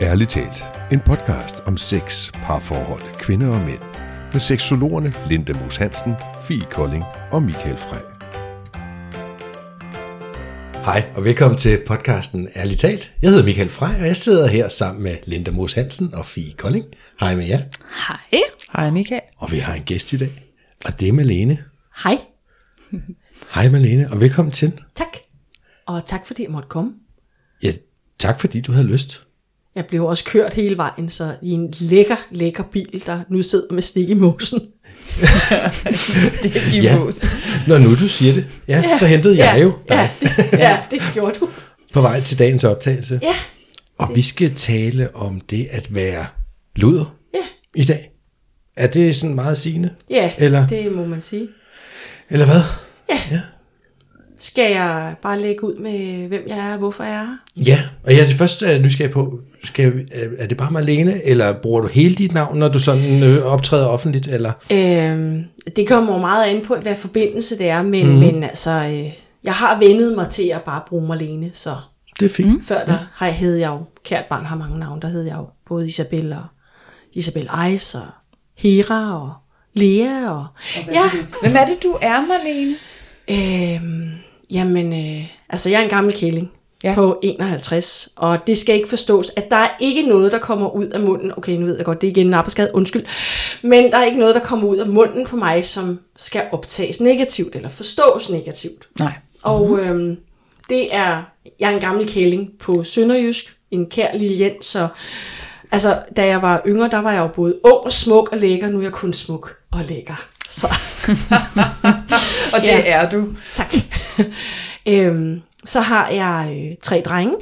Ærligt talt. En podcast om sex, parforhold, kvinder og mænd. Med seksologerne Linda Moos Hansen, Fie Kolding og Michael Frey. Hej og velkommen til podcasten Ærligt talt. Jeg hedder Michael Frey, og jeg sidder her sammen med Linda Moos Hansen og Fie Kolding. Hej med jer. Hej. Hej Michael. Og vi har en gæst i dag, og det er Malene. Hej. Hej Malene, og velkommen til. Tak. Og tak fordi jeg måtte komme. Ja, tak fordi du havde lyst. Jeg blev også kørt hele vejen, så i en lækker, lækker bil, der nu sidder med stik i mosen. Det er i Ja. mosen. Når nu du siger det, ja, ja så hentede jeg ja, jo dig Ja, det, ja, det gjorde du. på vej til dagens optagelse. Ja, Og vi skal tale om det at være luder ja, i dag. Er det sådan meget sigende? ja Eller- det må man sige. Eller hvad? Skal jeg bare lægge ud med, hvem jeg er og hvorfor jeg er her? Ja, og jeg er først er nysgerrig på, skal, er- er det bare Marlene, eller bruger du hele dit navn, når du sådan øh, optræder offentligt? Eller? Øhm, det kommer jo meget an på, hvad forbindelse det er, men, mm. men altså, øh, jeg har vendet mig til at bare bruge Marlene, så Det er fint. Mm. før der har jeg hed jeg jo, kært barn har mange navne, der hed jeg jo både Isabel og Isabel Eis og Hera og Lea og... Ja, Hvem er det, du er, Marlene? øhm, jamen, øh, altså jeg er en gammel kælling ja. På 51, og det skal ikke forstås, at der er ikke noget, der kommer ud af munden, okay, nu ved jeg godt, det er igen en arbejdsskade, undskyld, men der er ikke noget, der kommer ud af munden på mig, som skal optages negativt, eller forstås negativt. Nej. Og øhm, det er, jeg er en gammel kælling på Sønderjysk, en kær lille Jens, så altså, da jeg var yngre, der var jeg jo både ung og smuk og lækker, nu er jeg kun smuk og lækker. Så Og det Ja. er du. tak. øhm, så har jeg øh, tre drenge.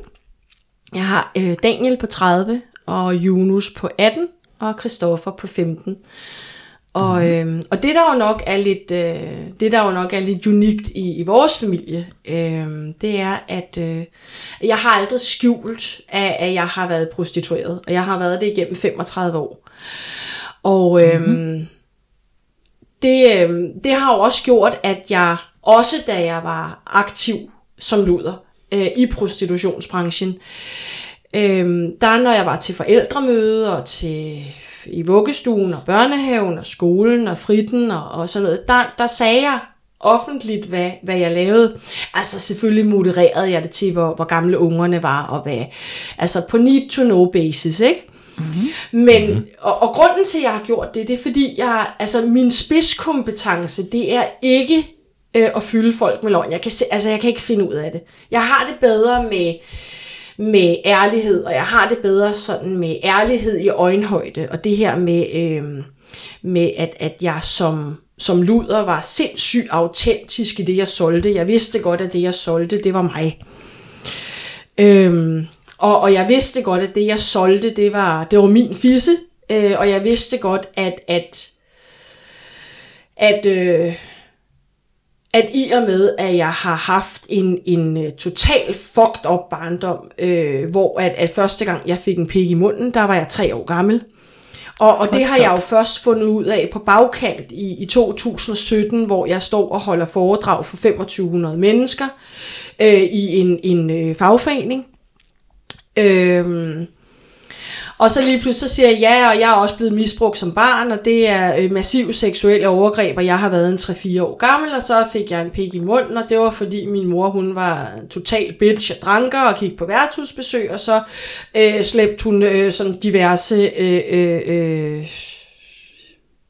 Jeg har øh, Daniel på 30, og Junus på 18, og Christoffer på 15. Og, øhm, og det der jo nok er lidt, øh, det der jo nok er lidt unikt i, i vores familie, øh, det er at øh, jeg har aldrig skjult at, at jeg har været prostitueret, og jeg har været det igennem 35 år. Og øhm, mm-hmm. det, øhm, det har jo også gjort, at jeg også da jeg var aktiv som luder øh, i prostitutionsbranchen, Øhm, der når jeg var til forældremøde og til i vuggestuen og børnehaven og skolen og fritten og, og sådan noget, der, der sagde jeg offentligt, hvad, hvad jeg lavede. Altså selvfølgelig modererede jeg det til, hvor, hvor gamle ungerne var, og hvad, altså på need to know basis, ikke? Mm-hmm. Men, mm-hmm. og, og grunden til, at jeg har gjort det, det er fordi, jeg, altså min spidskompetence, det er ikke øh, at fylde folk med løgn. Jeg kan, se, altså, jeg kan ikke finde ud af det. Jeg har det bedre med, med ærlighed, og jeg har det bedre sådan med ærlighed i øjenhøjde, og det her med, øh, med at, at jeg som, som luder var sindssygt autentisk i det, jeg solgte. Jeg vidste godt, at det, jeg solgte, det var mig. Øhm, og, og jeg vidste godt, at det, jeg solgte, det var, det var min fisse, øh, og jeg vidste godt, at, at, at, øh, at i og med, at jeg har haft en, en uh, total fucked up barndom, øh, hvor at, at første gang jeg fik en pik i munden, der var jeg tre år gammel. Og, og det har jeg jo først fundet ud af på bagkant i, i 2017, hvor jeg står og holder foredrag for 2500 mennesker øh, i en, en øh, fagforening. Øhm, og så lige pludselig så siger jeg, ja, og jeg er også blevet misbrugt som barn, og det er øh, massiv seksuelle overgreb, og jeg har været en 3-4 år gammel, og så fik jeg en pik i munden, og det var fordi min mor, hun var total bitch og dranker, og gik på værtshusbesøg, og så øh, slæbte hun øh, sådan diverse øh, øh, øh,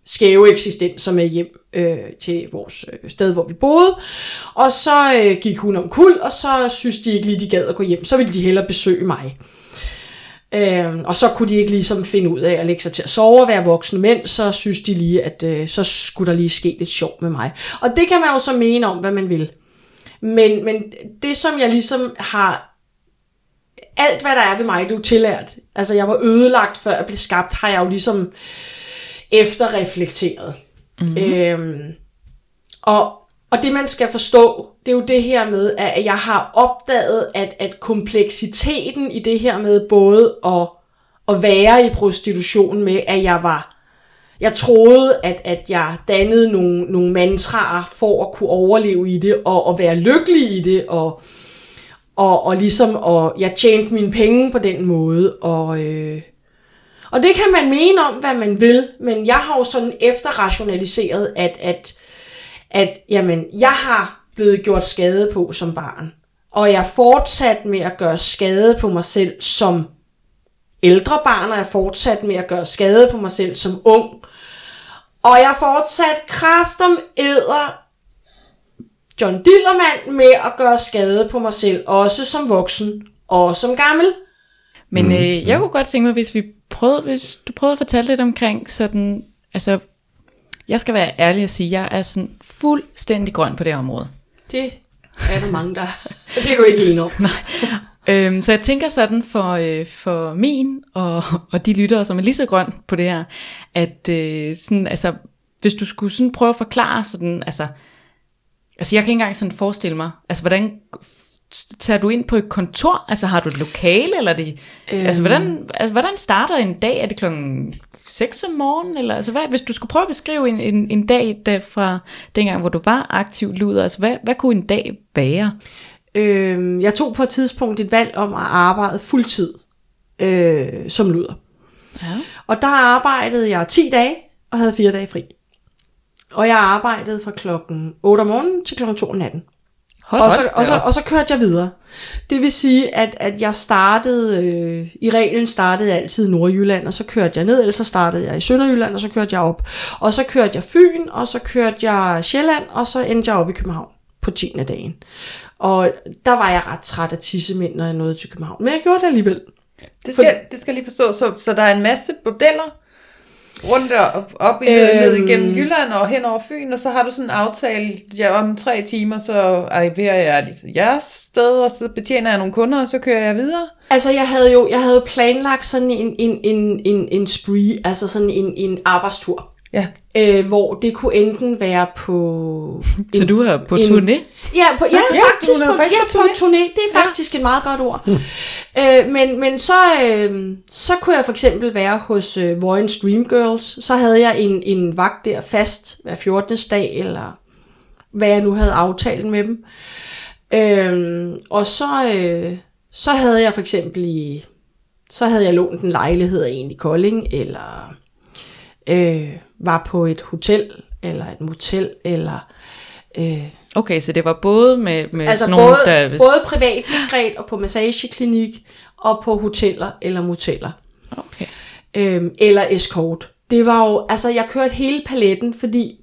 skæve eksistenser med hjem øh, til vores øh, sted, hvor vi boede. Og så øh, gik hun om kul, og så synes de ikke lige, de gad at gå hjem. Så ville de hellere besøge mig. Øhm, og så kunne de ikke ligesom finde ud af at lægge sig til at sove og være voksne mænd, så synes de lige, at øh, så skulle der lige ske lidt sjov med mig. Og det kan man jo så mene om, hvad man vil. Men, men det, som jeg ligesom har... Alt, hvad der er ved mig, det er jo tillært. Altså, jeg var ødelagt, før jeg blev skabt, har jeg jo ligesom efterreflekteret. Mm-hmm. Øhm, og, og det, man skal forstå, det er jo det her med, at jeg har opdaget, at, at kompleksiteten i det her med både at, at være i prostitution med, at jeg var jeg troede, at, at jeg dannede nogle, nogle mantraer for at kunne overleve i det, og, og være lykkelig i det, og, og, og ligesom, og jeg tjente mine penge på den måde, og, øh, og det kan man mene om, hvad man vil, men jeg har jo sådan efterrationaliseret, at, at, at jamen, jeg har blevet gjort skade på som barn, og jeg er fortsat med at gøre skade på mig selv som ældre barn, og jeg er fortsat med at gøre skade på mig selv som ung, og jeg er fortsat kraft om æder John Dillermand med at gøre skade på mig selv, også som voksen og som gammel. Men mm, øh, jeg kunne godt tænke mig, hvis vi prøvede, hvis du prøvede at fortælle lidt omkring sådan, altså, jeg skal være ærlig og sige, jeg er sådan fuldstændig grøn på det område. Det er der mange, der Det er du ikke enig om. Øhm, så jeg tænker sådan for, øh, for min og, og de lyttere, som er lige så grøn på det her, at øh, sådan, altså, hvis du skulle sådan prøve at forklare sådan, altså, altså jeg kan ikke engang sådan forestille mig, altså hvordan tager du ind på et kontor? Altså har du et lokale, eller er det, øhm. altså, hvordan, altså hvordan starter en dag? Er det klokken 6 om morgenen? Eller, altså, hvad, hvis du skulle prøve at beskrive en, en, en dag der fra dengang, hvor du var aktiv luder, altså hvad, hvad kunne en dag være? Øh, jeg tog på et tidspunkt et valg om at arbejde fuldtid øh, som luder. Ja. Og der arbejdede jeg 10 dage og havde 4 dage fri. Og jeg arbejdede fra klokken 8 om morgenen til klokken 2 om natten. Hold Og så, og, så, og så kørte jeg videre. Det vil sige, at, at jeg startede, øh, i reglen startede jeg altid i Nordjylland, og så kørte jeg ned, eller så startede jeg i Sønderjylland, og så kørte jeg op. Og så kørte jeg Fyn, og så kørte jeg Sjælland, og så endte jeg op i København på 10. dagen. Og der var jeg ret træt af tissemænd, når jeg nåede til København. Men jeg gjorde det alligevel. Det skal, det skal lige forstå. Så, så der er en masse bordeller rundt op, op i, øhm, ned igennem Jylland og hen over Fyn, og så har du sådan en aftale, ja, om tre timer, så arriverer jeg jeres sted, og så betjener jeg nogle kunder, og så kører jeg videre. Altså, jeg havde jo jeg havde planlagt sådan en, en, en, en, en spree, altså sådan en, en arbejdstur. Ja. Øh, hvor det kunne enten være på... Så du er på en- turné? Ja, på, ja, Ja, faktisk, på, faktisk ja, på på turné. Det er faktisk et meget godt ord. Øh, men men så, øh, så kunne jeg for eksempel være hos øh, Vojens Dream Girls. Så havde jeg en, en vagt der fast hver 14. dag, eller hvad jeg nu havde aftalt med dem. Øh, og så, øh, så havde jeg for eksempel i... Så havde jeg lånt en lejlighed af en i Kolding, eller øh, var på et hotel, eller et motel, eller... Øh, Okay, så det var både med, med Altså sådan nogle, både, der... både privat diskret og på massageklinik og på hoteller eller moteller. Okay. Øhm, eller escort. Det var jo, altså jeg kørte hele paletten, fordi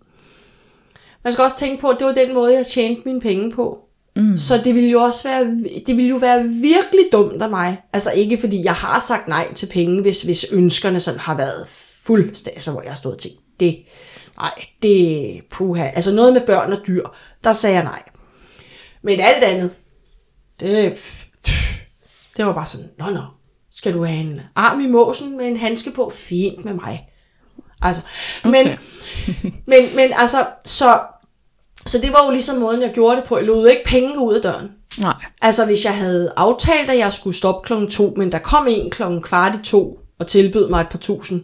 man skal også tænke på, at det var den måde, jeg tjente mine penge på. Mm. Så det ville jo også være, det ville jo være virkelig dumt af mig. Altså ikke fordi jeg har sagt nej til penge, hvis, hvis ønskerne sådan har været fuldstændig, altså hvor jeg har stået og tænkt, det, nej, det, puha. Altså noget med børn og dyr, der sagde jeg nej. Men alt andet, det, det var bare sådan, nå nå, skal du have en arm i måsen med en handske på? Fint med mig. Altså, men, Okay. men, men altså, så, så det var jo ligesom måden, jeg gjorde det på. Jeg lod ikke penge ud af døren. Nej. Altså, hvis jeg havde aftalt, at jeg skulle stoppe klokken to, men der kom en klokken kvart i to og tilbød mig et par tusind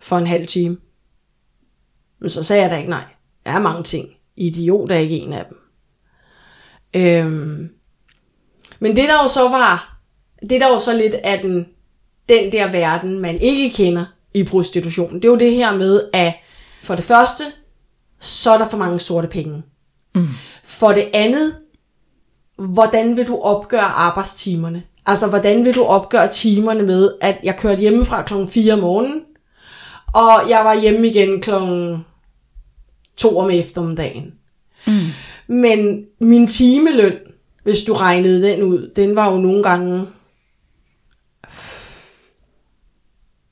for en halv time, men så sagde jeg da ikke nej. Der er mange ting. Idiot er ikke en af dem. Øhm, men det der jo så var, det der jo så lidt af den, den der verden, man ikke kender i prostitution, det er jo det her med, at for det første, så er der for mange sorte penge. Mm. For det andet, hvordan vil du opgøre arbejdstimerne? Altså, hvordan vil du opgøre timerne med, at jeg kørte hjemmefra klokken 4 om morgenen, og jeg var hjemme igen klokken 2 om eftermiddagen. Mm. Men min timeløn, hvis du regnede den ud, den var jo nogle gange...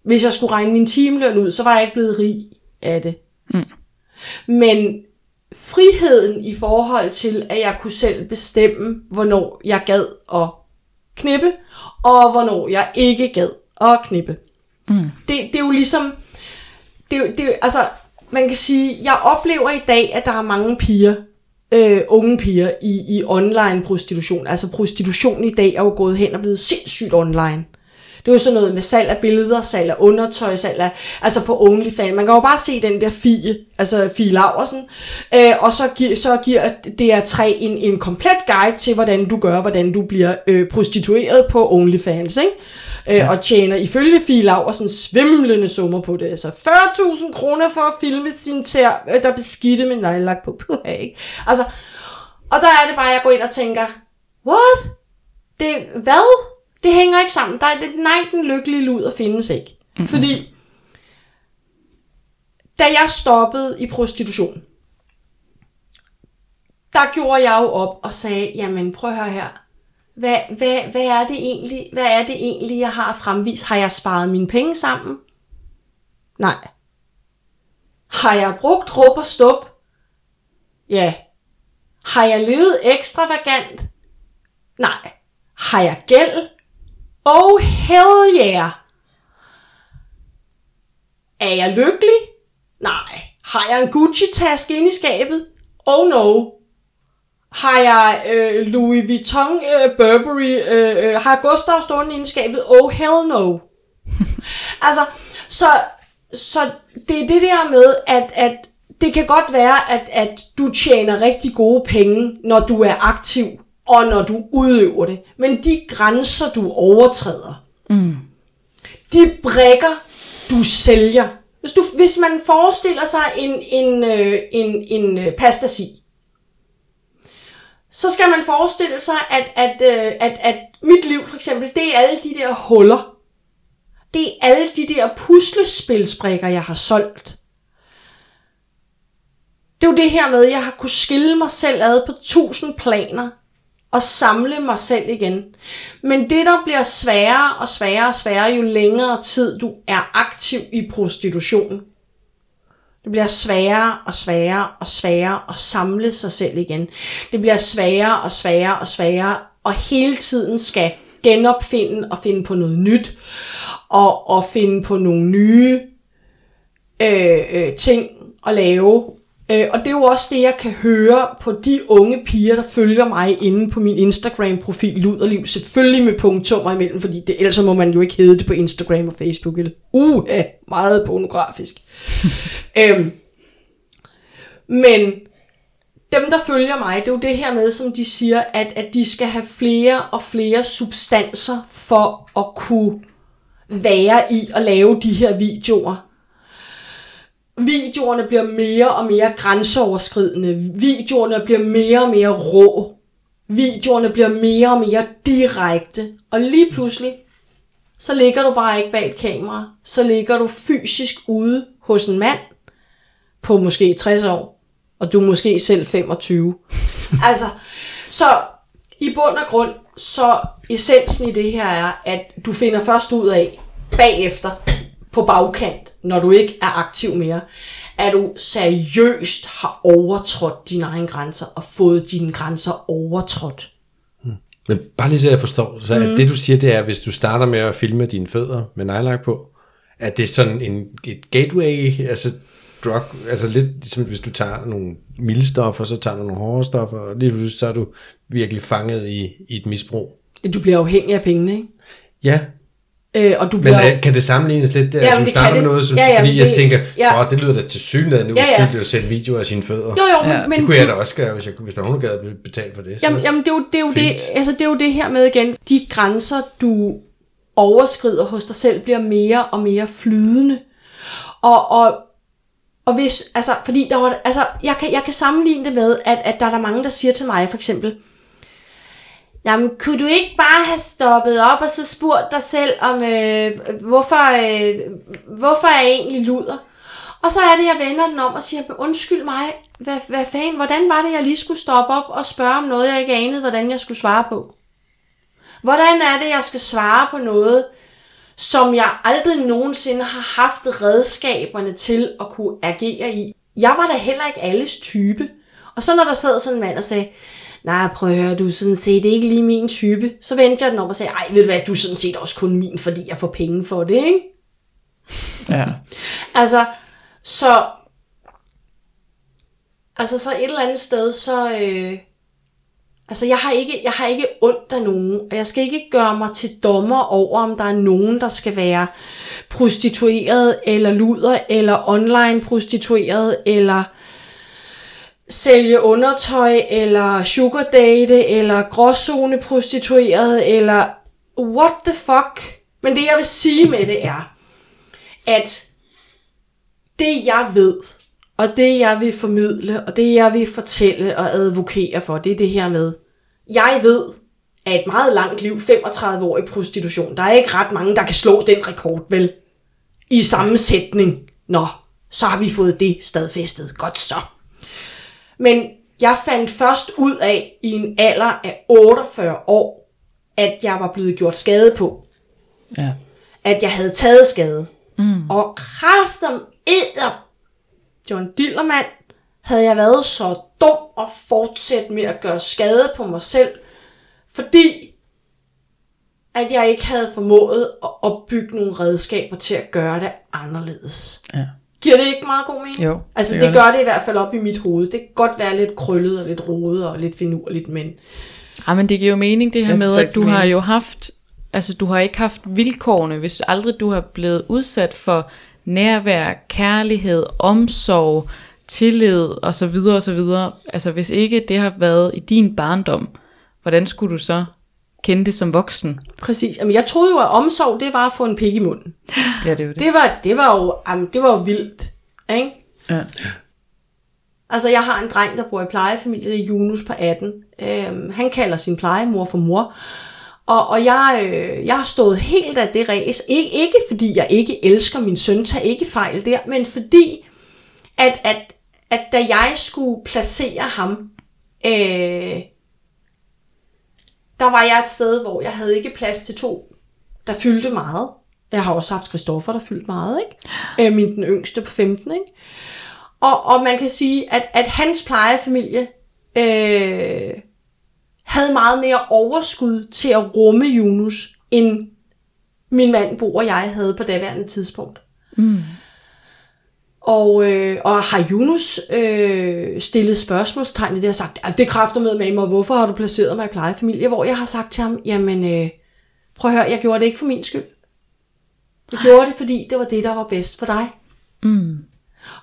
Hvis jeg skulle regne min timeløn ud, så var jeg ikke blevet rig af det. Mm. Men friheden i forhold til, at jeg kunne selv bestemme, hvornår jeg gad at knippe, og hvornår jeg ikke gad at knippe. Mm. Det, det er jo ligesom, det, det, altså, man kan sige, jeg oplever i dag, at der er mange piger, øh, unge piger i, i online prostitution. Altså prostitution i dag er jo gået hen og blevet sindssygt online. Det er jo sådan noget med salg af billeder, salg af undertøj, salg af, altså på OnlyFans. Man kan jo bare se den der Fie, altså Fie Laversen, øh, og så, gi- så giver DR3 en, en komplet guide til, hvordan du gør, hvordan du bliver øh, prostitueret på OnlyFans, ikke? Ja. og tjener ifølge Fie Laversen svimlende summer på det. Altså 40.000 kroner for at filme sin tær, øh, der beskidte med nejlak på. Puh, ikke? Altså, og der er det bare, at jeg går ind og tænker, what? Det, hvad? Det hænger ikke sammen. Der er det, nej, den lykkelige luder findes ikke. Mm-hmm. Fordi, da jeg stoppede i prostitution, der gjorde jeg jo op og sagde, jamen prøv at høre her, hvad, hvad, hvad, er det egentlig, hvad er det egentlig, jeg har fremvist? Har jeg sparet mine penge sammen? Nej. Har jeg brugt råb og stup? Ja. Har jeg levet ekstravagant? Nej. Har jeg gæld? Oh hell yeah! Er jeg lykkelig? Nej. Har jeg en Gucci-taske inde i skabet? Oh no. Har jeg øh, Louis Vuitton øh, Burberry? Øh, øh, har jeg Gustav stående inde i skabet? Oh hell no. altså, så, så det er det der med, at, at det kan godt være, at, at du tjener rigtig gode penge, når du er aktiv, og når du udøver det. Men de grænser, du overtræder, mm. de brækker, du sælger. Hvis, du, hvis man forestiller sig en, en, øh, en, en, en pastasi, så skal man forestille sig, at, at, øh, at, at mit liv for eksempel, det er alle de der huller. Det er alle de der puslespilsbrikker, jeg har solgt. Det er jo det her med, at jeg har kunne skille mig selv ad på tusind planer og samle mig selv igen. Men det, der bliver sværere og sværere og sværere, jo længere tid du er aktiv i prostitution, det bliver sværere og sværere og sværere at samle sig selv igen. Det bliver sværere og sværere og sværere og hele tiden skal genopfinde og finde på noget nyt og, og finde på nogle nye øh, øh, ting at lave. Øh, og det er jo også det, jeg kan høre på de unge piger, der følger mig inde på min Instagram-profil Luderliv. Selvfølgelig med punktummer imellem, fordi det, ellers må man jo ikke hedde det på Instagram og Facebook. Eller, uh, meget pornografisk. øhm, men dem, der følger mig, det er jo det her med, som de siger, at, at de skal have flere og flere substanser for at kunne være i at lave de her videoer. Videoerne bliver mere og mere grænseoverskridende. Videoerne bliver mere og mere rå. Videoerne bliver mere og mere direkte. Og lige pludselig, så ligger du bare ikke bag et kamera. Så ligger du fysisk ude hos en mand på måske 60 år. Og du er måske selv 25. altså, så i bund og grund, så essensen i det her er, at du finder først ud af, bagefter, på bagkant, når du ikke er aktiv mere, at du seriøst har overtrådt dine egne grænser og fået dine grænser overtrådt. Men bare lige så jeg forstår, så mm. det du siger, det er, hvis du starter med at filme dine fødder med nejlak på, at det er sådan en, et gateway, altså drug, altså lidt ligesom hvis du tager nogle milde stoffer, så tager du nogle hårde stoffer, og lige pludselig så er du virkelig fanget i, i et misbrug. Du bliver afhængig af pengene, ikke? Ja, Øh, og du men bliver... er, kan det sammenlignes lidt der? Ja, men du det starter kan med det. noget, som, Ja, ja, fordi jeg det- tænker, ja. åh, det lyder da til synligheden Ja, ja. uskyldigt at sætte videoer af sine fødder. Jo, jo, Ja. men... Det kunne jeg da også gøre, hvis, jeg, hvis der var nogen, der gad at betale for det. Så. Jamen, jamen det, er jo, det, er jo det, altså, det er jo det her med igen, de grænser, du overskrider hos dig selv, bliver mere og mere flydende. Og, og, og hvis, altså, fordi der var, altså, jeg kan, jeg kan sammenligne det med, at, at der er der mange, der siger til mig, for eksempel, Jamen, kunne du ikke bare have stoppet op og så spurgt dig selv om, øh, hvorfor, øh, hvorfor er jeg egentlig luder? Og så er det, jeg vender den om og siger, undskyld mig, hvad, hvad fanden, hvordan var det, jeg lige skulle stoppe op og spørge om noget, jeg ikke anede, hvordan jeg skulle svare på? Hvordan er det, jeg skal svare på noget, som jeg aldrig nogensinde har haft redskaberne til at kunne agere i? Jeg var da heller ikke alles type. Og så når der sad sådan en mand og sagde, nej, prøv at høre, du er sådan set ikke lige min type, så vendte jeg den op og sagde, ej, ved du hvad, du er sådan set også kun min, fordi jeg får penge for det, ikke? Ja. Altså, så... Altså, så et eller andet sted, så... Øh, Altså, jeg har, ikke, jeg har ikke ondt af nogen, og jeg skal ikke gøre mig til dommer over, om der er nogen, der skal være prostitueret, eller luder, eller online prostitueret, eller sælge undertøj, eller sugar date, eller gråzone prostitueret, eller what the fuck. Men det, jeg vil sige med det er, at det, jeg ved, og det, jeg vil formidle, og det, jeg vil fortælle og advokere for, det er det her med, jeg ved, at et meget langt liv, 35 år i prostitution, der er ikke ret mange, der kan slå den rekord, vel? I samme sætning. Nå, så har vi fået det stadfæstet. Godt så. Men jeg fandt først ud af i en alder af 48 år, at jeg var blevet gjort skade på. Ja. At jeg havde taget skade. Mm. Og kraften æder John Dillermand havde jeg været så dum at fortsætte med at gøre skade på mig selv, fordi at jeg ikke havde formået at opbygge nogle redskaber til at gøre det anderledes. Ja. Giver det ikke meget god mening? Jo, Altså det det, gør gør det. det i hvert fald op i mit hoved. Det kan godt være lidt krøllet og lidt rodet og lidt finurligt, men Ja, men det giver jo mening det her Jeg med, at du har jo haft, altså du har ikke haft vilkårene, hvis aldrig du har blevet udsat for nærvær, kærlighed, omsorg, tillid og så videre og så videre. Altså hvis ikke det har været i din barndom, hvordan skulle du så kende det som voksen? præcis. Jamen, jeg troede jo, at omsorg, det var at få en pik i munden. ja, det jo det. Det var, det var jo, jamen, det var jo vildt. Ikke? Ja. Altså, jeg har en dreng, der bor i plejefamilie, det er Junus på 18. Øhm, han kalder sin plejemor for mor. Og, og jeg, øh, jeg har stået helt af det ræs. Ik- ikke fordi jeg ikke elsker min søn, tag ikke fejl der, men fordi, at, at, at da jeg skulle placere ham, øh, der var jeg et sted, hvor jeg havde ikke plads til to, der fyldte meget. Jeg har også haft Christoffer, der fyldte meget, ikke? Øh, min den yngste på 15, ikke? Og, og man kan sige, at, at hans plejefamilie øh, havde meget mere overskud til at rumme Junus, end min mand Bo og jeg havde på daværende tidspunkt. Mm. Og, øh, og har Junus øh, stillet spørgsmålstegn ved det og sagt, at det kræfter med mig, og hvorfor har du placeret mig i plejefamilie? Hvor jeg har sagt til ham, jamen øh, prøv at høre, jeg gjorde det ikke for min skyld. Jeg gjorde det, fordi det var det, der var bedst for dig.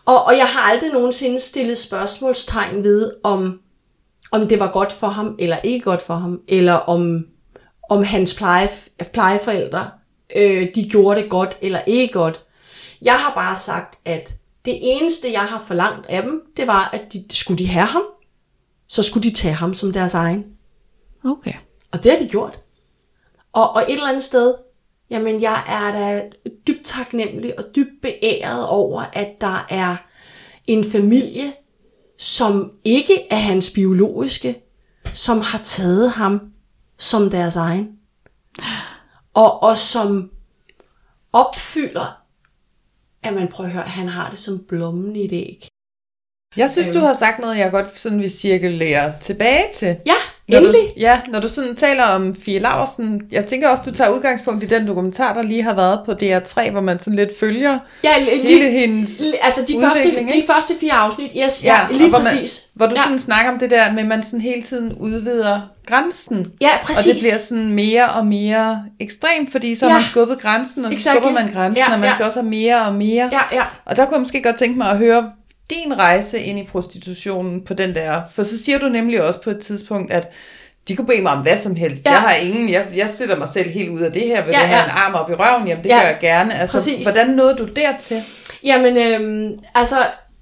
Og, og jeg har aldrig nogensinde stillet spørgsmålstegn ved, om, om det var godt for ham, eller ikke godt for ham, eller om, om hans pleje, plejeforældre, øh, de gjorde det godt eller ikke godt. Jeg har bare sagt, at det eneste, jeg har forlangt af dem, det var, at de, skulle de have ham, så skulle de tage ham som deres egen. Okay. Og det har de gjort. Og, og et eller andet sted, jamen jeg er da dybt taknemmelig og dybt beæret over, at der er en familie, som ikke er hans biologiske, som har taget ham som deres egen. Og, og som opfylder, at man prøver at høre, han har det som blommen i et æg. Jeg synes, du har sagt noget, jeg godt sådan vil cirkulere tilbage til. Ja, Når du, endelig. ja, når du sådan taler om Fie Laversen, jeg tænker også, du tager udgangspunkt i den dokumentar, der lige har været på DR3, hvor man sådan lidt følger Ja, li- hele hendes altså de første, udvikling, de ikke? første fire afsnit, yes, ja, og lige hvor præcis. Man, hvor du ja. sådan snakker om det der med, at man sådan hele tiden udvider grænsen. Ja, Og præcis. det bliver sådan mere og mere ekstremt, fordi så har Ja. man skubbet grænsen, og så Exactly. skubber man grænsen, Ja, og man ja. skal også have mere og mere. Ja, ja. Og der kunne jeg måske godt tænke mig at høre din rejse ind i prostitutionen på den der. For så siger du nemlig også på et tidspunkt, at de kunne bede mig om hvad som helst. Ja. Jeg har ingen, jeg, jeg sætter mig selv helt ud af det her, vil Ja, ja, have ja. en arm op i røven, jamen det Ja. gør jeg gerne. Altså, Præcis. hvordan nåede du dertil? Jamen, øhm, altså,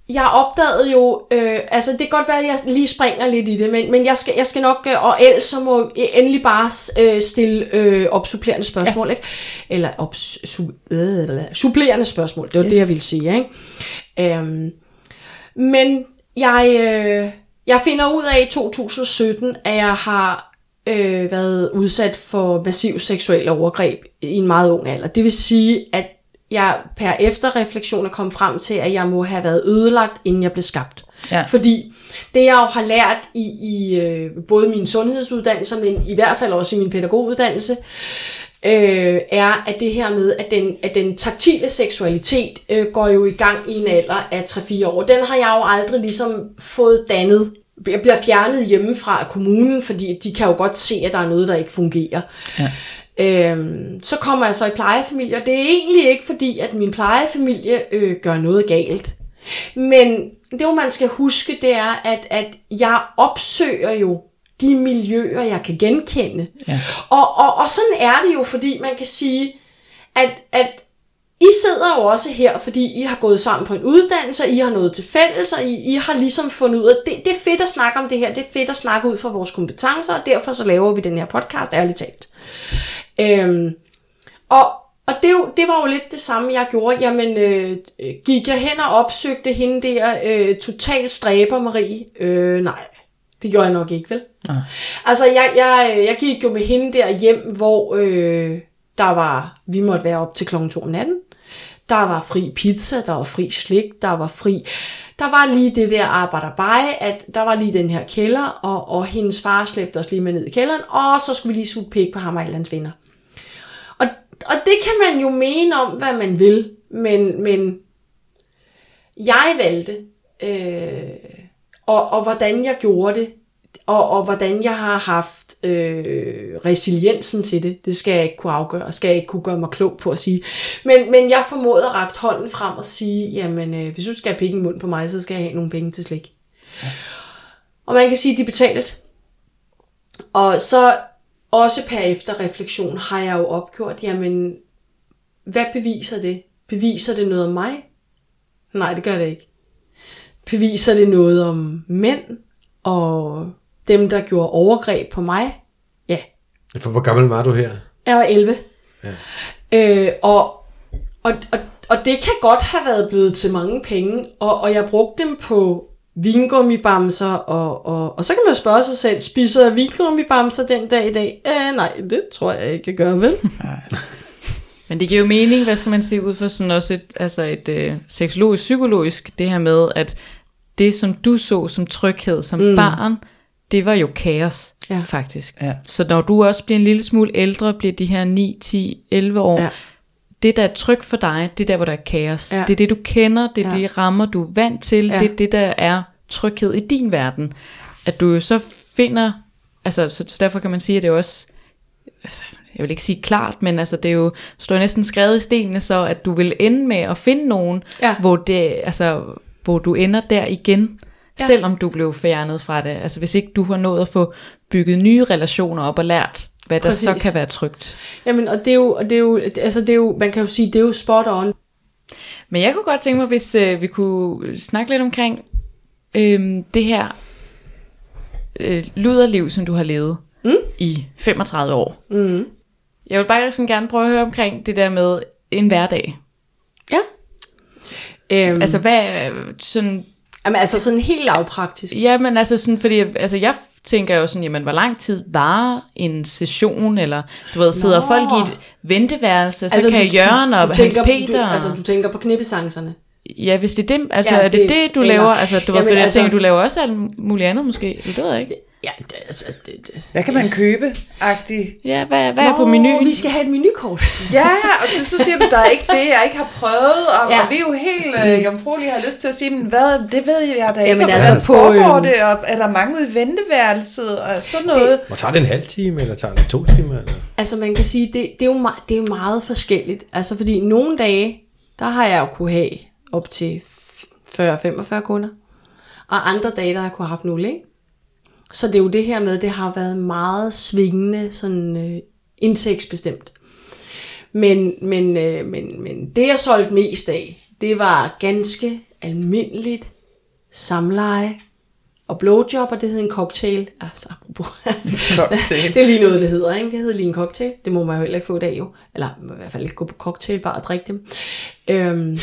jeg opdagede jo, øh, altså det kan godt være, at jeg lige springer lidt i det, men, men jeg, skal, jeg skal nok, øh, og ellers så må jeg endelig bare øh, stille øh, opsupplerende spørgsmål, ja. ikke? Eller op, su, øh, supplerende spørgsmål, det var yes. det, jeg ville sige, ikke? Øhm, men jeg, øh, jeg finder ud af i 2017, at jeg har øh, været udsat for massiv seksuel overgreb i en meget ung alder. Det vil sige, at jeg per efterreflektion er kommet frem til, at jeg må have været ødelagt, inden jeg blev skabt. Ja. Fordi det jeg jo har lært i, i øh, både min sundhedsuddannelse, men i hvert fald også i min pædagoguddannelse, øh, er at det her med, at den, at den taktile seksualitet øh, går jo i gang i en alder af 3-4 år. Den har jeg jo aldrig ligesom fået dannet bliver fjernet hjemmefra af kommunen, fordi de kan jo godt se, at der er noget, der ikke fungerer. Ja. Øhm, så kommer jeg så i plejefamilie, og det er egentlig ikke fordi, at min plejefamilie øh, gør noget galt. Men det, man skal huske, det er, at, at jeg opsøger jo de miljøer, jeg kan genkende. Ja. Og, og, og sådan er det jo, fordi man kan sige, at, at I sidder jo også her, fordi I har gået sammen på en uddannelse, I har noget til fælles, og I, I har ligesom fundet ud af, det, det er fedt at snakke om det her, det er fedt at snakke ud fra vores kompetencer, og derfor så laver vi den her podcast, ærligt talt. Øhm, og, og det, det var jo lidt det samme, jeg gjorde. Jamen, øh, gik jeg hen og opsøgte hende der øh, total stræber Marie? Øh, nej, det gjorde jeg nok ikke, vel? Ja. Altså, jeg, jeg, jeg gik jo med hende der hjem, hvor øh, der var, vi måtte være op til klokken 2 om natten. Der var fri pizza, der var fri slik, der var fri... Der var lige det der arbejderbej, at der var lige den her kælder, og, og hendes far slæbte os lige med ned i kælderen, og så skulle vi lige suge pæk på ham og alle hans venner. Og, og det kan man jo mene om, hvad man vil, men, men jeg valgte, øh, og, og hvordan jeg gjorde det, og, og hvordan jeg har haft øh, resiliensen til det, det skal jeg ikke kunne afgøre, skal jeg ikke kunne gøre mig klog på at sige. Men, men jeg formåede at række hånden frem og sige, jamen øh, hvis du skal have penge i mund på mig, så skal jeg have nogle penge til slik. Ja. Og man kan sige, at de betalt. Og så også per efter refleksion har jeg jo opgjort, jamen hvad beviser det? Beviser det noget om mig? Nej, det gør det ikke. Beviser det noget om mænd og dem, der gjorde overgreb på mig. Ja. For hvor gammel var du her? Jeg var 11. Ja. Øh, og, og, og, og det kan godt have været blevet til mange penge, og, og jeg brugte dem på vingummibamser, og, og, og så kan man spørge sig selv, spiser jeg vingummibamser den dag i dag? Øh, nej, det tror jeg ikke, jeg gør, vel? Men det giver jo mening, hvad skal man sige, ud fra sådan også et, altså et øh, seksologisk, psykologisk, det her med, at det, som du så som tryghed som mm. barn, det var jo kaos, ja. faktisk. Ja. Så når du også bliver en lille smule ældre, bliver de her 9, 10, 11 år, ja. det der er tryg for dig, det er der, hvor der er kaos. Ja. Det er det, du kender, det er ja. de rammer, du er vant til, ja. det er det, der er tryghed i din verden. At du jo så finder, altså så, så derfor kan man sige, at det er også, altså, jeg vil ikke sige klart, men altså det er jo, står næsten skrevet i stenene så, at du vil ende med at finde nogen, ja. hvor, det, altså, hvor du ender der igen ja. selvom du blev fjernet fra det. Altså hvis ikke du har nået at få bygget nye relationer op og lært, hvad der Præcis. så kan være trygt. Jamen, og det er jo, og det er jo, altså det er jo, man kan jo sige, det er jo spot on. Men jeg kunne godt tænke mig, hvis øh, vi kunne snakke lidt omkring øh, det her øh, luderliv, som du har levet mm? i 35 år. Mm. Jeg vil bare sådan gerne prøve at høre omkring det der med en hverdag. Ja. Øhm, altså hvad, sådan Jamen altså sådan helt lavpraktisk. Ja, men altså sådan, fordi altså jeg tænker jo sådan, jamen hvor lang tid var en session, eller du ved, sidder Nå. folk i et venteværelse, så altså, kan du, Jørgen og du, du Hans Peter... Du, altså du tænker på knippesangserne. Ja, hvis det er det, altså ja, er det det, du eller, laver? Altså, du var, fordi altså, jeg tænker, du laver også alt muligt andet måske, eller det ved jeg ikke. Ja, det, altså, det, det. Hvad kan man købe? Agtig? Ja, hvad, hvad Nå, er på menuen? vi skal have et menukort. ja, og du, så siger du, der er ikke det, jeg ikke har prøvet, og, ja. og vi er jo helt øh, jomfruelige har lyst til at sige, men hvad, det ved jeg da ikke, Jamen, altså, på, foregår øh, det, og er der mange ude i venteværelset, og sådan noget. Det, og tager det en halv time, eller tager det to timer? Eller? Altså man kan sige, det, det, er jo, det er jo meget forskelligt, altså fordi nogle dage, der har jeg jo kunne have op til 40-45 kunder, og andre dage, der har jeg kunne have haft 0, ikke? Så det er jo det her med, det har været meget svingende, sådan øh, indtægtsbestemt. Men, men, øh, men, men det jeg solgte mest af, det var ganske almindeligt samleje og blowjob, og det hed en cocktail. Altså, cocktail. det er lige noget, det hedder, ikke? Det hedder lige en cocktail. Det må man jo heller ikke få i dag, jo. Eller i hvert fald ikke gå på cocktailbar og drikke dem. Øhm,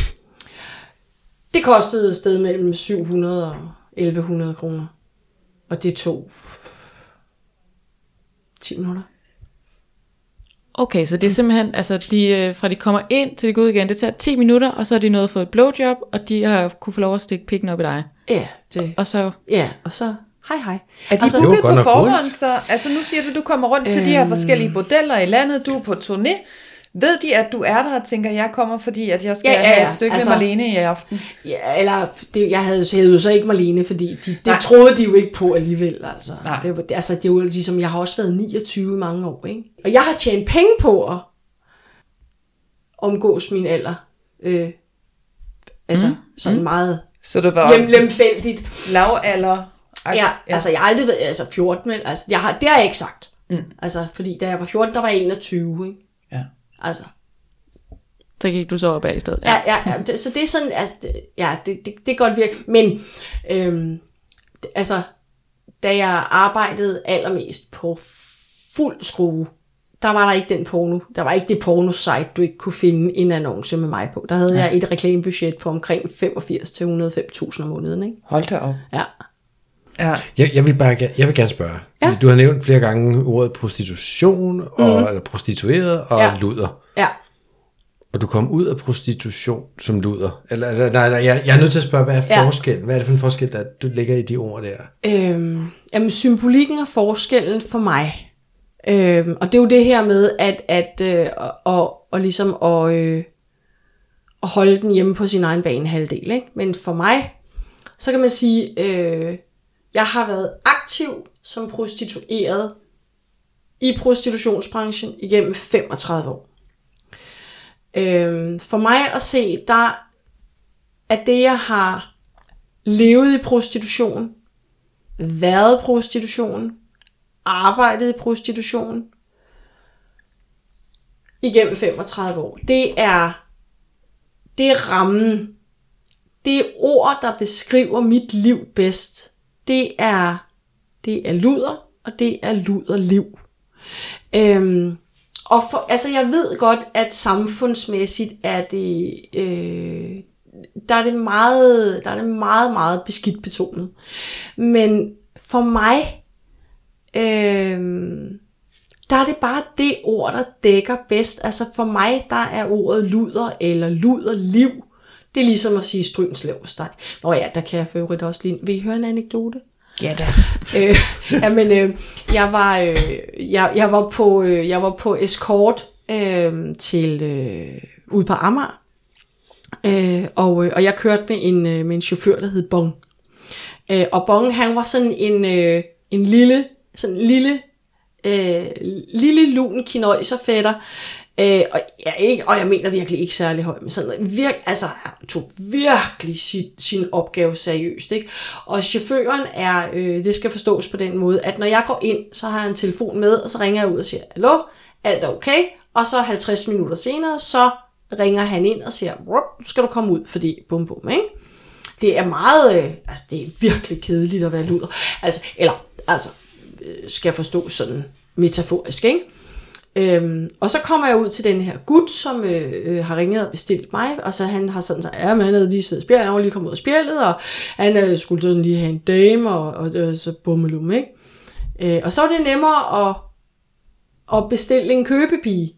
det kostede et sted mellem 700 og 1100 kroner. Og det tog 10 minutter. Okay, så det er simpelthen, altså de, øh, fra de kommer ind til de går ud igen, det tager 10 minutter, og så er de nået for et blowjob, og de har kunne få lov at stikke pikken op i dig. Ja, det. Og så... Ja, og så hej hej. Er de altså, booket på forhånd, så, altså nu siger du, du kommer rundt til de her forskellige bordeller i landet, du er på turné, Ved de, at du er der og tænker, jeg kommer, fordi at jeg skal Ja, ja, ja, have et stykke Altså- med Marlene i aften? Ja, eller det, jeg havde, havde jo så ikke Marlene, fordi de, det Nej. troede de jo ikke på alligevel. Altså. Nej. Det, altså, det er jo ligesom, jeg har også været 29 i mange år, ikke? Og jeg har tjent penge på at omgås min alder. Øh, altså, mm. sådan mm. meget Så det var lem, lemfældigt. lavalder. Ja, ja, altså jeg har aldrig været, altså 14, men altså, jeg har, det har jeg ikke sagt. Mm. Altså, fordi da jeg var 14, der var jeg 21, ikke? Ja. Altså, Så gik du så op af i stedet. Ja, ja, ja det, så det er sådan, altså, ja, det, det, det kan godt virke, men øhm, altså, da jeg arbejdede allermest på fuld skrue, der var der ikke den porno, der var ikke det porno-site, du ikke kunne finde en annonce med mig på. Der havde ja. jeg et reklamebudget på omkring 85 til 105.000 om måneden, ikke? Hold da op. Ja. Ja. Jeg, jeg, vil bare, jeg vil gerne spørge. Ja. Du har nævnt flere gange ordet prostitution, og, Mhm. eller prostitueret og Ja. luder. Ja. Og du kom ud af prostitution som luder. Eller, eller nej, nej, jeg, jeg er nødt til at spørge, hvad er Ja. forskellen? Hvad er det for en forskel, der du ligger i de ord der? Øhm, jamen, symbolikken er forskellen for mig. Øhm, og det er jo det her med, at, at øh, og, og, og ligesom at, øh, at holde den hjemme på sin egen banehalvdel. Ikke? Men for mig, så kan man sige, øh, jeg har været aktiv som prostitueret i prostitutionsbranchen igennem 35 år. Øhm, for mig at se, der er det, jeg har levet i prostitution, været prostitution, arbejdet i prostitution igennem 35 år. Det er, det er rammen. Det er ord, der beskriver mit liv bedst. Det er, det er luder, og det er luderliv. Øhm, og for, altså jeg ved godt, at samfundsmæssigt er det, øh, der er det meget, der er det meget, meget beskidt betonet. Men for mig, øh, der er det bare det ord, der dækker bedst. Altså for mig, der er ordet luder eller luderliv. Det er ligesom at sige strygens leverpostej. Nå ja, der kan jeg for øvrigt også lige... Vil I høre en anekdote? Ja da. øh, jamen, øh, jeg var, øh, jeg, jeg var på, øh, jeg var på escort øh, til øh, ude på Amager, øh, og, øh, og jeg kørte med en øh, med en chauffør der hed Bong. Øh, og Bong han var sådan en øh, en lille sådan en lille øh, lille lun kinøjserfætter. Øh, og, jeg ikke, og jeg mener virkelig ikke særlig høj, men sådan virk, altså, han tog virkelig sin, sin opgave seriøst. Ikke? Og chaufføren er, øh, det skal forstås på den måde, at når jeg går ind, så har jeg en telefon med, og så ringer jeg ud og siger, hallo, alt er okay, og så 50 minutter senere, så ringer han ind og siger, nu skal du komme ud, fordi bum bum, ikke? Det er meget, øh, altså det er virkelig kedeligt at være luder. Altså, eller, altså, øh, skal jeg forstå sådan metaforisk, ikke? Øhm, og så kommer jeg ud til den her gut, som øh, øh, har ringet og bestilt mig, og så han har sådan sagt, ja, men han havde lige siddet spjældet, han var lige kommet ud af spjældet, og han øh, skulle sådan lige have en dame, og, og øh, så bummelum, ikke? Øh, og så var det nemmere at, at bestille en købepige.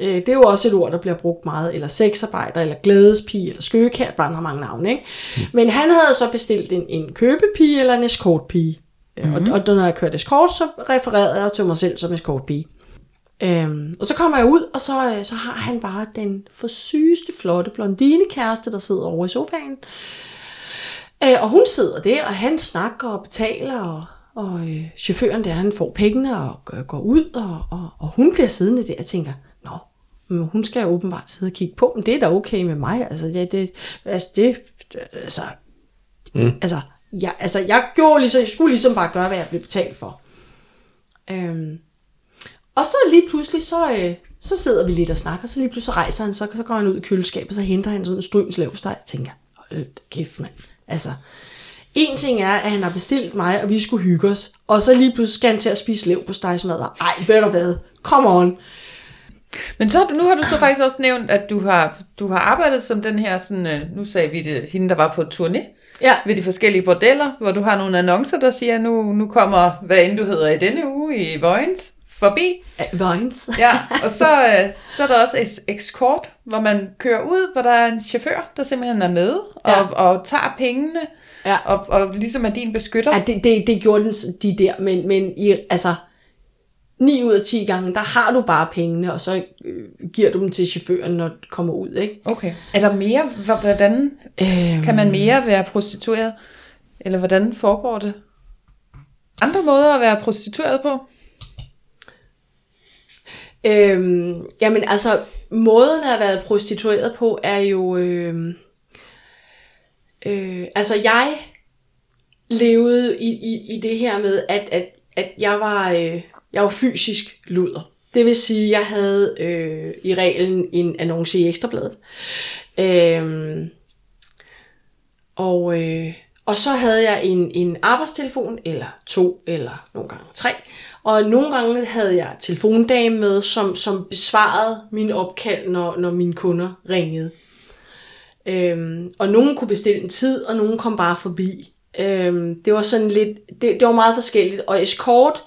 Øh, det er jo også et ord, der bliver brugt meget, eller sexarbejder, eller glædespige, eller skøgekært, bare har mange navne, ikke? Mm. Men han havde så bestilt en, en købepige eller en escortpige. Mm-hmm. Og, og når jeg kørte escort, så refererede jeg til mig selv som escortpige. Øhm, og så kommer jeg ud, og så, øh, så har han bare den for sygeste, flotte blondinekæreste, der sidder over i sofaen. Øh, og hun sidder der, og han snakker og betaler, og, og øh, chaufføren der, han får pengene og øh, går ud, og, og, og hun bliver siddende der og tænker, nå, men hun skal jo åbenbart sidde og kigge på, men det er da okay med mig, altså det, det, altså, det altså, mm. altså, ja, altså jeg gjorde ligesom, jeg skulle ligesom bare gøre, hvad jeg blev betalt for. Øhm, og så lige pludselig, så, øh, så sidder vi lidt og snakker, så lige pludselig rejser han, så, så går han ud i køleskabet, og så henter han sådan en stryns. Jeg tænker, da kæft mand. Altså, en ting er, at han har bestilt mig, og vi skulle hygge os, og så lige pludselig skal han til at spise leverpostejsmadder. Ej, ved du hvad? Come on. Men så, nu har du så faktisk også nævnt, at du har, du har arbejdet som den her, sådan, øh, nu sagde vi det, hende der var på turné, Ja, ved de forskellige bordeller, hvor du har nogle annoncer, der siger, nu, nu kommer, hvad end du hedder i denne uge i Vojens, forbi. Vines. Ja, og så, øh, så er der også es- escort, hvor man kører ud, hvor der er en chauffør, der simpelthen er med og, Ja. og tager pengene, Ja. og, og ligesom er din beskytter. Ja, det, det, det gjorde den, de der, men, men i, altså, 9 ud af 10 gange, der har du bare pengene, og så øh, giver du dem til chaufføren, når du kommer ud, ikke? Okay. Er der mere? Hvordan Øhm, kan man mere være prostitueret? Eller hvordan foregår det? Andre måder at være prostitueret på? Øhm, jamen altså, måden at have været prostitueret på er jo... Øh, øh, altså jeg levede i, i, i det her med, at, at, at jeg, var, øh, jeg var fysisk luder. Det vil sige, at jeg havde øh, i reglen en annonce i Ekstrabladet. Øhm, og, øh, og så havde jeg en, en arbejdstelefon, eller to, eller nogle gange tre. Og nogle gange havde jeg telefondame med, som, som besvarede mine opkald, når, når mine kunder ringede. Øhm, og nogen kunne bestille en tid, og nogen kom bare forbi. Øhm, det var sådan lidt, det, det var meget forskelligt. Og escort,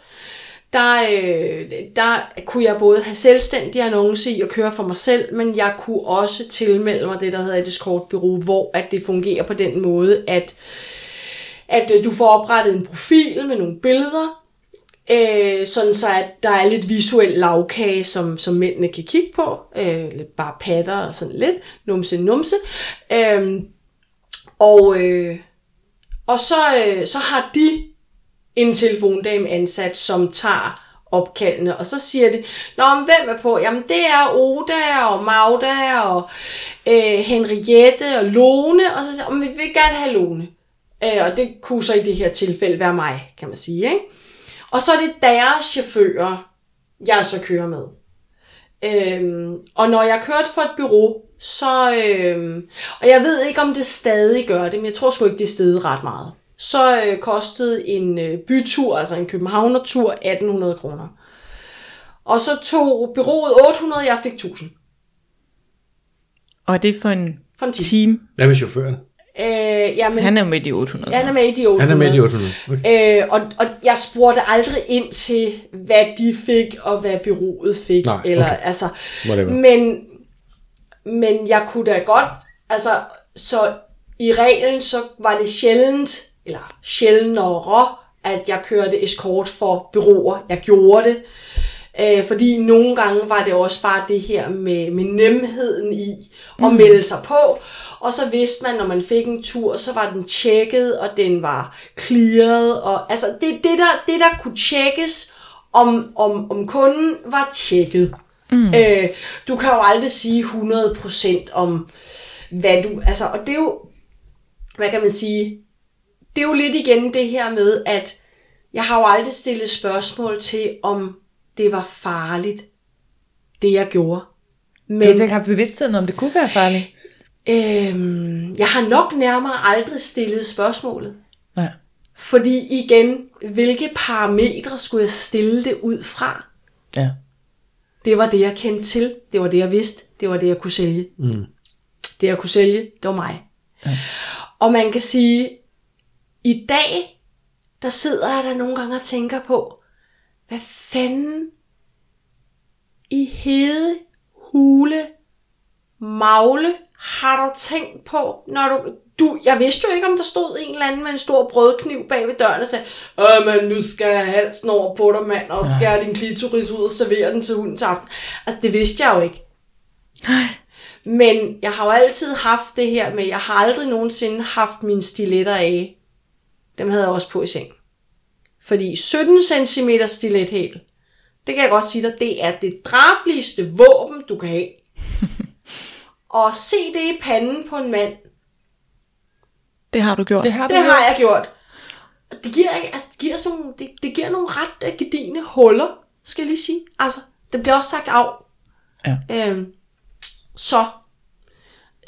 der, øh, der kunne jeg både have selvstændig annonce i og køre for mig selv, men jeg kunne også tilmelde mig det, der hedder et escortbureau, hvor at det fungerer på den måde, at, at øh, du får oprettet en profil med nogle billeder, øh, sådan så at der er lidt visuel lavkage, som, som mændene kan kigge på, øh, lidt bare patter og sådan lidt, numse numse, øh, og, øh, og så, øh, så har de en telefondame ansat, som tager opkaldene, og så siger det, Nå, men hvem er på? Jamen, det er Oda og Magda og øh, Henriette og Lone, og så siger men vi vil gerne have Lone. Øh, og det kunne så i det her tilfælde være mig, kan man sige. Ikke? Og så er det deres chauffører, jeg så kører med. Øhm, og når jeg kørte for et bureau, så... Øhm, og jeg ved ikke, om det stadig gør det, men jeg tror sgu ikke, det er ret meget. Så øh, kostede en øh, bytur, altså en københavnertur, 1800 kroner. Og så tog bureauet 800, jeg fik 1000 Og er det for en for en time. time? Hvad med chaufføren? Øh, jamen, Han er jo med i de 800. han er med i de 800. Han er med i de 800. Okay. Øh, og, og jeg spurgte aldrig ind til, hvad de fik, og hvad byrådet fik. Nej, eller, okay. altså, Whatever. men, men jeg kunne da godt, altså, så i reglen, så var det sjældent, eller sjældnere, at jeg kørte escort for byråer. Jeg gjorde det. Øh, fordi nogle gange var det også bare det her med, med nemheden i at mm. melde sig på. Og så vidste man, når man fik en tur, så var den tjekket, og den var clearet. Og, altså det, det, der, det, der kunne tjekkes, om, om, om kunden var tjekket. Mm. Øh, du kan jo aldrig sige 100% om, hvad du... Altså, og det er jo, hvad kan man sige, det er jo lidt igen det her med, at jeg har jo aldrig stillet spørgsmål til, om det var farligt, det jeg gjorde. Men... Du ikke har bevidstheden om, det kunne være farligt? øhm, jeg har nok nærmere aldrig stillet spørgsmålet. Nej. Fordi igen, hvilke parametre skulle jeg stille det ud fra? Ja. Det var det, jeg kendte til. Det var det, jeg vidste. Det var det, jeg kunne sælge. Mm. Det, jeg kunne sælge, det var mig. Ja. Og man kan sige, i dag, der sidder jeg der nogle gange og tænker på, hvad fanden i hede, hule, magle har du tænkt på, når du... du jeg vidste jo ikke, om der stod en eller anden med en stor brødkniv bag ved døren og sagde, Åh, men nu skal jeg halsen over på dig, mand, og skære din klitoris ud og servere den til hunden til aften. Altså, det vidste jeg jo ikke. Men jeg har jo altid haft det her med, jeg har aldrig nogensinde haft mine stiletter af. Dem havde jeg også på i seng. Fordi 17 cm stilethæl, det kan jeg godt sige dig, det er det drabligste våben, du kan have. og se det i panden på en mand, Det har du gjort. Det har du det gjort. har jeg gjort. Det giver, ikke- altså, det giver, sådan, nogle- det, det giver nogle ret uh, gedigende huller, skal jeg lige sige. Altså, det bliver også sagt af. Ja. Øhm, så,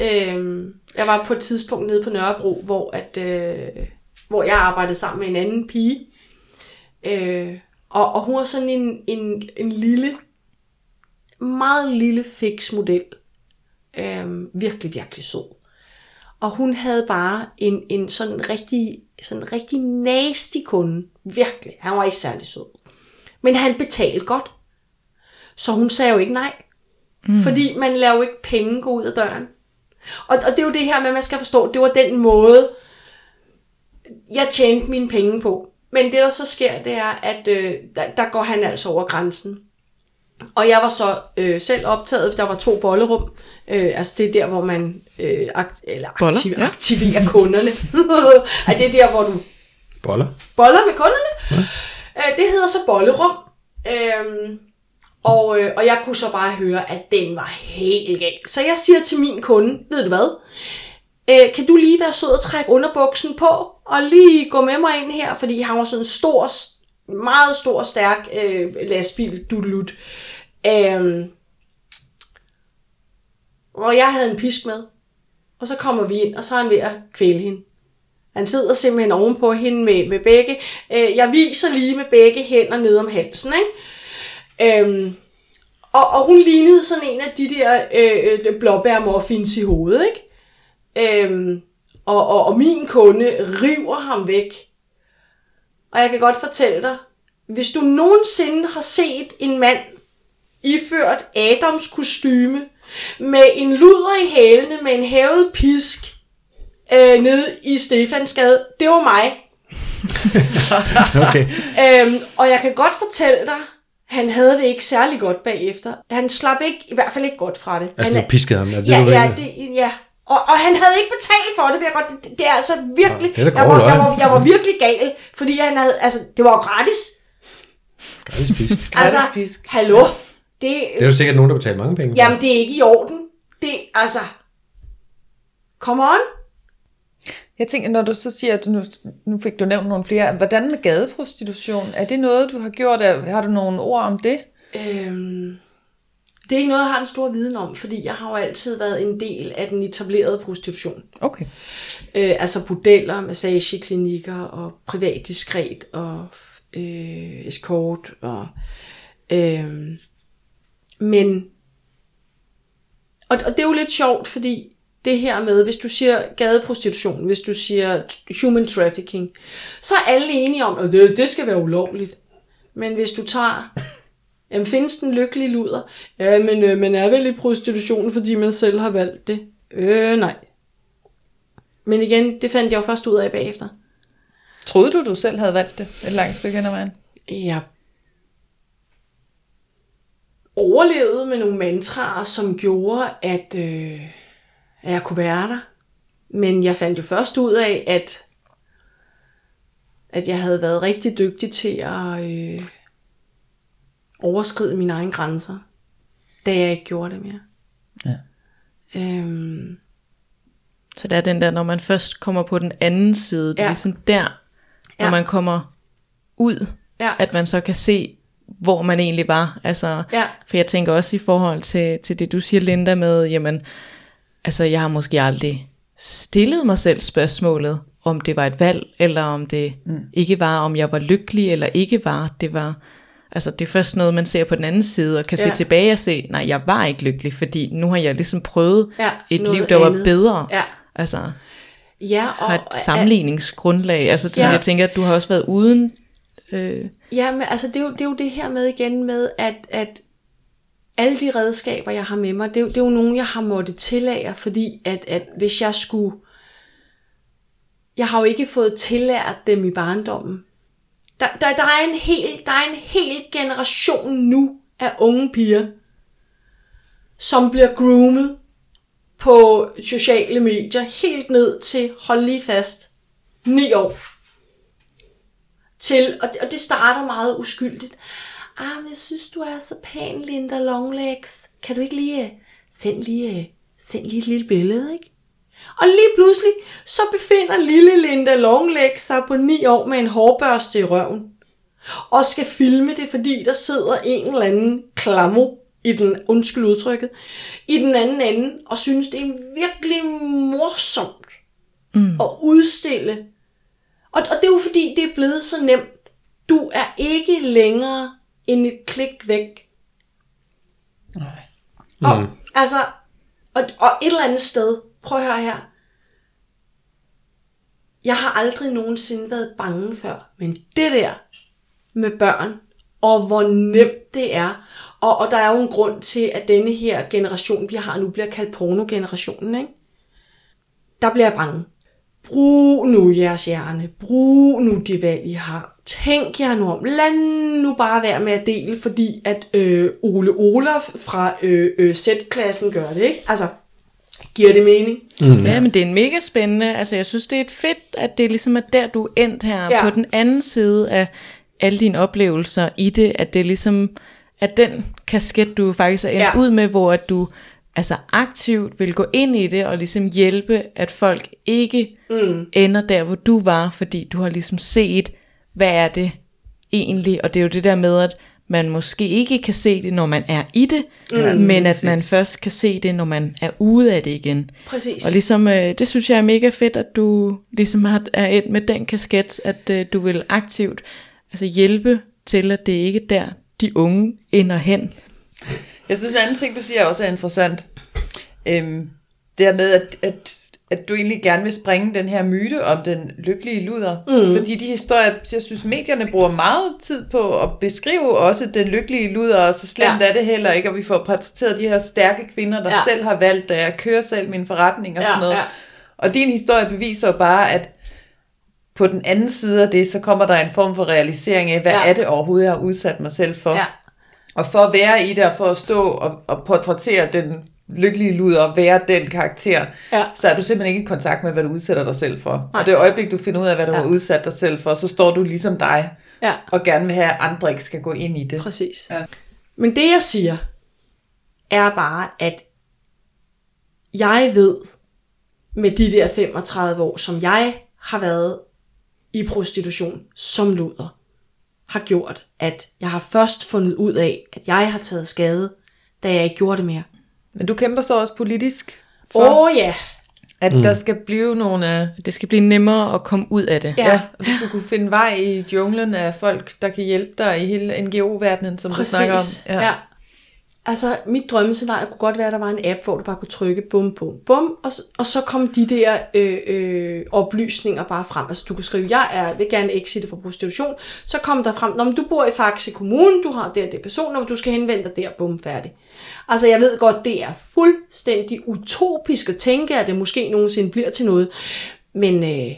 øhm, jeg var på et tidspunkt nede på Nørrebro, hvor, at, øh, hvor jeg arbejdede sammen med en anden pige. Øh, og, og hun var sådan en, en, en lille, meget lille fix model. Øhm, virkelig, virkelig sød. Og hun havde bare en, en sådan rigtig, sådan rigtig nasty kunde. Virkelig. Han var ikke særlig sød. Men han betalte godt. Så hun sagde jo ikke nej. Mm. Fordi man laver jo ikke penge gå ud af døren. Og, og det er jo det her med, at man skal forstå, det var den måde, jeg tjente mine penge på. men det der så sker, det er, at øh, der, der går han altså over grænsen. Og jeg var så øh, selv optaget, der var to bollerum. Øh, altså det er der, hvor man øh, akt, eller Boller, aktiv, ja. aktiverer kunderne. at det er der, hvor du Boller. boller med kunderne. Ja. Det hedder så bollerum. Øhm, og, øh, og jeg kunne så bare høre, at den var helt gal. Så jeg siger til min kunde, ved du hvad? Øh, kan du lige være sød og trække underbuksen på, og lige gå med mig ind her, fordi han var sådan en stor, meget stor, stærk øh, lastbil, dudelut. Øh, og jeg havde en pisk med. Og så kommer vi ind, og så er han ved at kvæle hende. Han sidder simpelthen ovenpå hende med, med begge. Øh, jeg viser lige med begge hænder ned om halsen. Ikke? Øhm, og, og hun lignede sådan en af de der øh, øh blåbærmorfins i hovedet. Ikke? Øhm, og, og, og min kunde river ham væk. Og jeg kan godt fortælle dig, hvis du nogensinde har set en mand iført Adams kostyme med en luder i hælene med en hævet pisk øh, nede i Stefansgade, det var mig. Okay. Øhm, og jeg kan godt fortælle dig, han havde det ikke særlig godt bagefter. Han slap ikke, i hvert fald ikke godt fra det. Altså, han, du piskede ham. Er det, ja, du ja, det, ja. Og, og han havde ikke betalt for det, jeg godt. Det, det er altså virkelig... Nå, det er jeg, var, jeg, var, jeg var virkelig gal, fordi han havde... Altså, det var jo gratis. Gratis pisk. Altså, pisk. hallo? Det, Det er jo sikkert nogen, der betaler mange penge. jamen, det er ikke i orden. Det, altså... Come on. Jeg tænker, når du så siger, at nu, nu fik du nævnt nogle flere, hvordan med gadeprostitution? Er det noget, du har gjort? Har du nogle ord om det? Øhm, det er ikke noget, jeg har en stor viden om, fordi jeg har jo altid været en del af den etablerede prostitution. Okay. Øh, altså bordeller, massageklinikker og privat diskret og øh, escort. Og, øh, men, og, og det er jo lidt sjovt, fordi det her med, hvis du siger gadeprostitution, hvis du siger human trafficking, så er alle enige om, at det, det skal være ulovligt. Men hvis du tager, jamen findes den lykkelige luder? Ja, men øh, man er vel i prostitution, fordi man selv har valgt det. Øh, nej. Men igen, det fandt jeg jo først ud af bagefter. Troede du, du selv havde valgt det et langt stykke hen ad vejen? Jeg overlevede med nogle mantraer, som gjorde, at, øh, at jeg kunne være der. Men jeg fandt jo først ud af, at, at jeg havde været rigtig dygtig til at øh, overskride mine egne grænser, da jeg ikke gjorde det mere. Ja. Øhm, Så det er den der, når man først kommer på den anden side, det er Ja. ligesom der, når Ja. man kommer ud, ja, at man så kan se, hvor man egentlig var. Altså, ja, For jeg tænker også i forhold til, til det, du siger, Linda, med, jamen, altså jeg har måske aldrig stillet mig selv spørgsmålet, om det var et valg, eller om det mm. ikke var, om jeg var lykkelig, eller ikke var. Det var, altså det er først noget, man ser på den anden side, og kan Ja. se tilbage og se, nej, jeg var ikke lykkelig, fordi nu har jeg ligesom prøvet ja. et liv, der var andet. bedre. Ja, Altså, ja og, har et sammenligningsgrundlag. Altså, så Ja. jeg tænker, at du har også været uden... Øh, Ja, men altså det er, jo, det er jo det her med igen med, at, at alle de redskaber, jeg har med mig, det er, jo- det er jo nogle, jeg har måttet tillære, fordi at, at hvis jeg skulle... Jeg har jo ikke fået tillært dem i barndommen. Der, der, der, er en hel, der er en hel generation nu af unge piger, som bliver groomet på sociale medier, helt ned til, hold lige fast, 9 år til, og det, og det starter meget uskyldigt. Ah, men jeg synes, du er så pæn, Linda Longlegs. Kan du ikke lige øh, send lige, øh, send lige et lille billede, ikke? Og lige pludselig, så befinder lille Linda Longlegs sig på 9 år med en hårbørste i røven. Og skal filme det, fordi der sidder en eller anden klammo i den, undskyld udtrykket, i den anden ende, og synes, det er virkelig morsomt mm. at udstille og, og det er jo fordi, det er blevet så nemt. Du er ikke længere end et klik væk. Nej. Og, altså, og, og et eller andet sted, prøv at høre her. Jeg har aldrig nogensinde været bange før, men det der med børn, og hvor nemt det er, og, og der er jo en grund til, at denne her generation, vi har nu, bliver kaldt pornogenerationen, ikke? Der bliver jeg bange. Brug nu jeres hjerne. Brug nu de valg, I har. tænk jer nu om. Lad nu bare være med at dele, fordi at øh, Ole Olaf fra øh, øh, Z-klassen gør det, ikke? Altså, giver det mening? Mm. Ja, men det er en mega spændende. Altså, jeg synes, det er et fedt, at det ligesom er der, du er endt her. Ja. På den anden side af alle dine oplevelser i det, at det ligesom, at den kasket, du faktisk er endt ja. ud med, hvor at du altså aktivt vil gå ind i det, og ligesom hjælpe, at folk ikke mm. ender der, hvor du var, fordi du har ligesom set, hvad er det egentlig, og det er jo det der med, at man måske ikke kan se det, når man er i det, mm, men at man først kan se det, når man er ude af det igen. Præcis. Og ligesom, øh, det synes jeg er mega fedt, at du ligesom har, er endt med den kasket, at øh, du vil aktivt altså hjælpe til, at det ikke er der, de unge ender hen. Jeg synes, en anden ting, du siger, også er interessant. Øhm, det her med, at, at, at du egentlig gerne vil springe den her myte om den lykkelige luder. Mm. Fordi de historier, jeg synes, medierne bruger meget tid på at beskrive også den lykkelige luder, og så slemt Ja. er det heller ikke, og vi får portrætteret de her stærke kvinder, der Ja. selv har valgt, at jeg kører selv min forretning og Ja, sådan noget. ja. Og din historie beviser jo bare, at på den anden side af det, så kommer der en form for realisering af, hvad ja. er det overhovedet, jeg har udsat mig selv for. Ja. Og for at være i det, og for at stå og, og portrættere den lykkelige luder, og være den karakter, Ja. så er du simpelthen ikke i kontakt med, hvad du udsætter dig selv for. Nej. Og det øjeblik, du finder ud af, hvad du Ja. har udsat dig selv for, så står du ligesom dig, Ja, og gerne vil have, at andre ikke skal gå ind i det. præcis. Ja. Men det jeg siger, er bare, at jeg ved, med de der 35 år, som jeg har været i prostitution som luder, har gjort, at jeg har først fundet ud af, at jeg har taget skade, da jeg ikke gjorde det mere. Men du kæmper så også politisk for, oh, ja, at mm. der skal blive nogle... øh, Det skal blive nemmere at komme ud af det. Ja. Ja, og du skal kunne finde vej i junglen af folk, der kan hjælpe dig i hele NGO-verdenen, som præcis. du snakker om. Ja. ja. Altså, mit drømmescenarie kunne godt være, at der var en app, hvor du bare kunne trykke bum, bum, bum, og, og så kom de der øh, øh, oplysninger bare frem. Altså, du kunne skrive, jeg er, vil gerne exitte fra prostitution. Så kom der frem, når du bor i Faxe Kommune, du har der det personnummer, du skal henvende dig der, bum, færdig. Altså, jeg ved godt, det er fuldstændig utopisk at tænke, at det måske nogensinde bliver til noget. Men øh,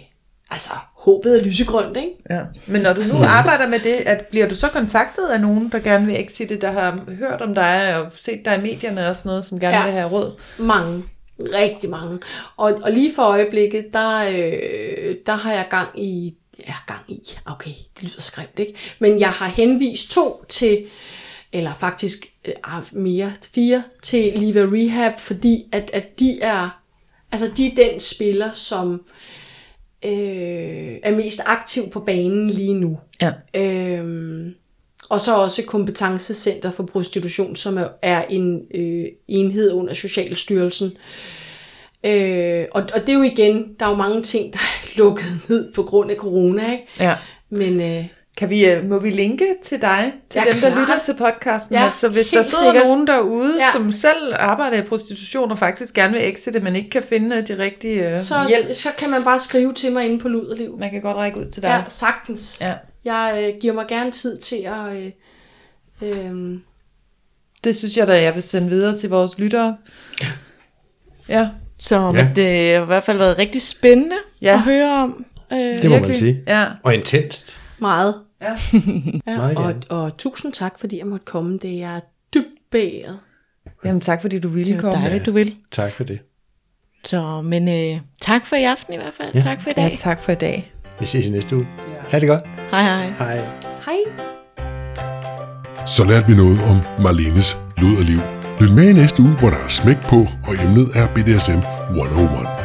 altså, håbet er lysegrønt, ikke? Ja. Men når du nu arbejder med det, at bliver du så kontaktet af nogen, der gerne vil exite, der har hørt om dig og set dig i medierne og sådan noget, som gerne Ja. vil have råd? Mange. Rigtig mange. Og, og lige for øjeblikket, der, øh, der har jeg gang i... Ja, gang i. Okay, det lyder skræmt, ikke? Men jeg har henvist to til, eller faktisk øh, ah, mere, fire, til Liva Rehab, fordi at, at de er... Altså, de er den spiller, som øh, er mest aktiv på banen lige nu. Ja. Øhm, og så også Kompetencecenter for Prostitution, som er, er en øh, enhed under Socialstyrelsen. Øh, og, og det er jo igen, der er jo mange ting, der er lukket ned på grund af corona, ikke? ja. Men øh, Kan vi, øh, må vi linke til dig, til Ja, dem, der klart. lytter til podcasten? Ja, altså, hvis der sidder sikkert. nogen derude, Ja. som selv arbejder i prostitution og faktisk gerne vil exite, men ikke kan finde øh, de rigtige øh, så, hjælp, så kan man bare skrive til mig inde på Luderliv. man kan godt række ud til dig. Ja, sagtens. Ja. Jeg øh, giver mig gerne tid til at... Øh, øh, Det synes jeg da, jeg vil sende videre til vores lyttere. Ja, Så Ja. det har i hvert fald været rigtig spændende Ja. at høre om. Øh, Det må man virkelig. sige. Ja. Og intenst. meget. Ja. Ja, og, og tusind tak, fordi jeg måtte komme. Det er dybt beæret. Jamen tak, fordi du ville det komme. dejligt, du vil. Tak for det. Så, men øh, tak for i aften i hvert fald. Ja. Ja. Tak for i dag. Ja, tak for i dag. Vi ses i næste uge. Ha' det godt. Hej hej. Hej. Hej. Så lærte vi noget om Marlenes luderliv. Lyt med i næste uge, hvor der er smæk på, og emnet er BDSM 101.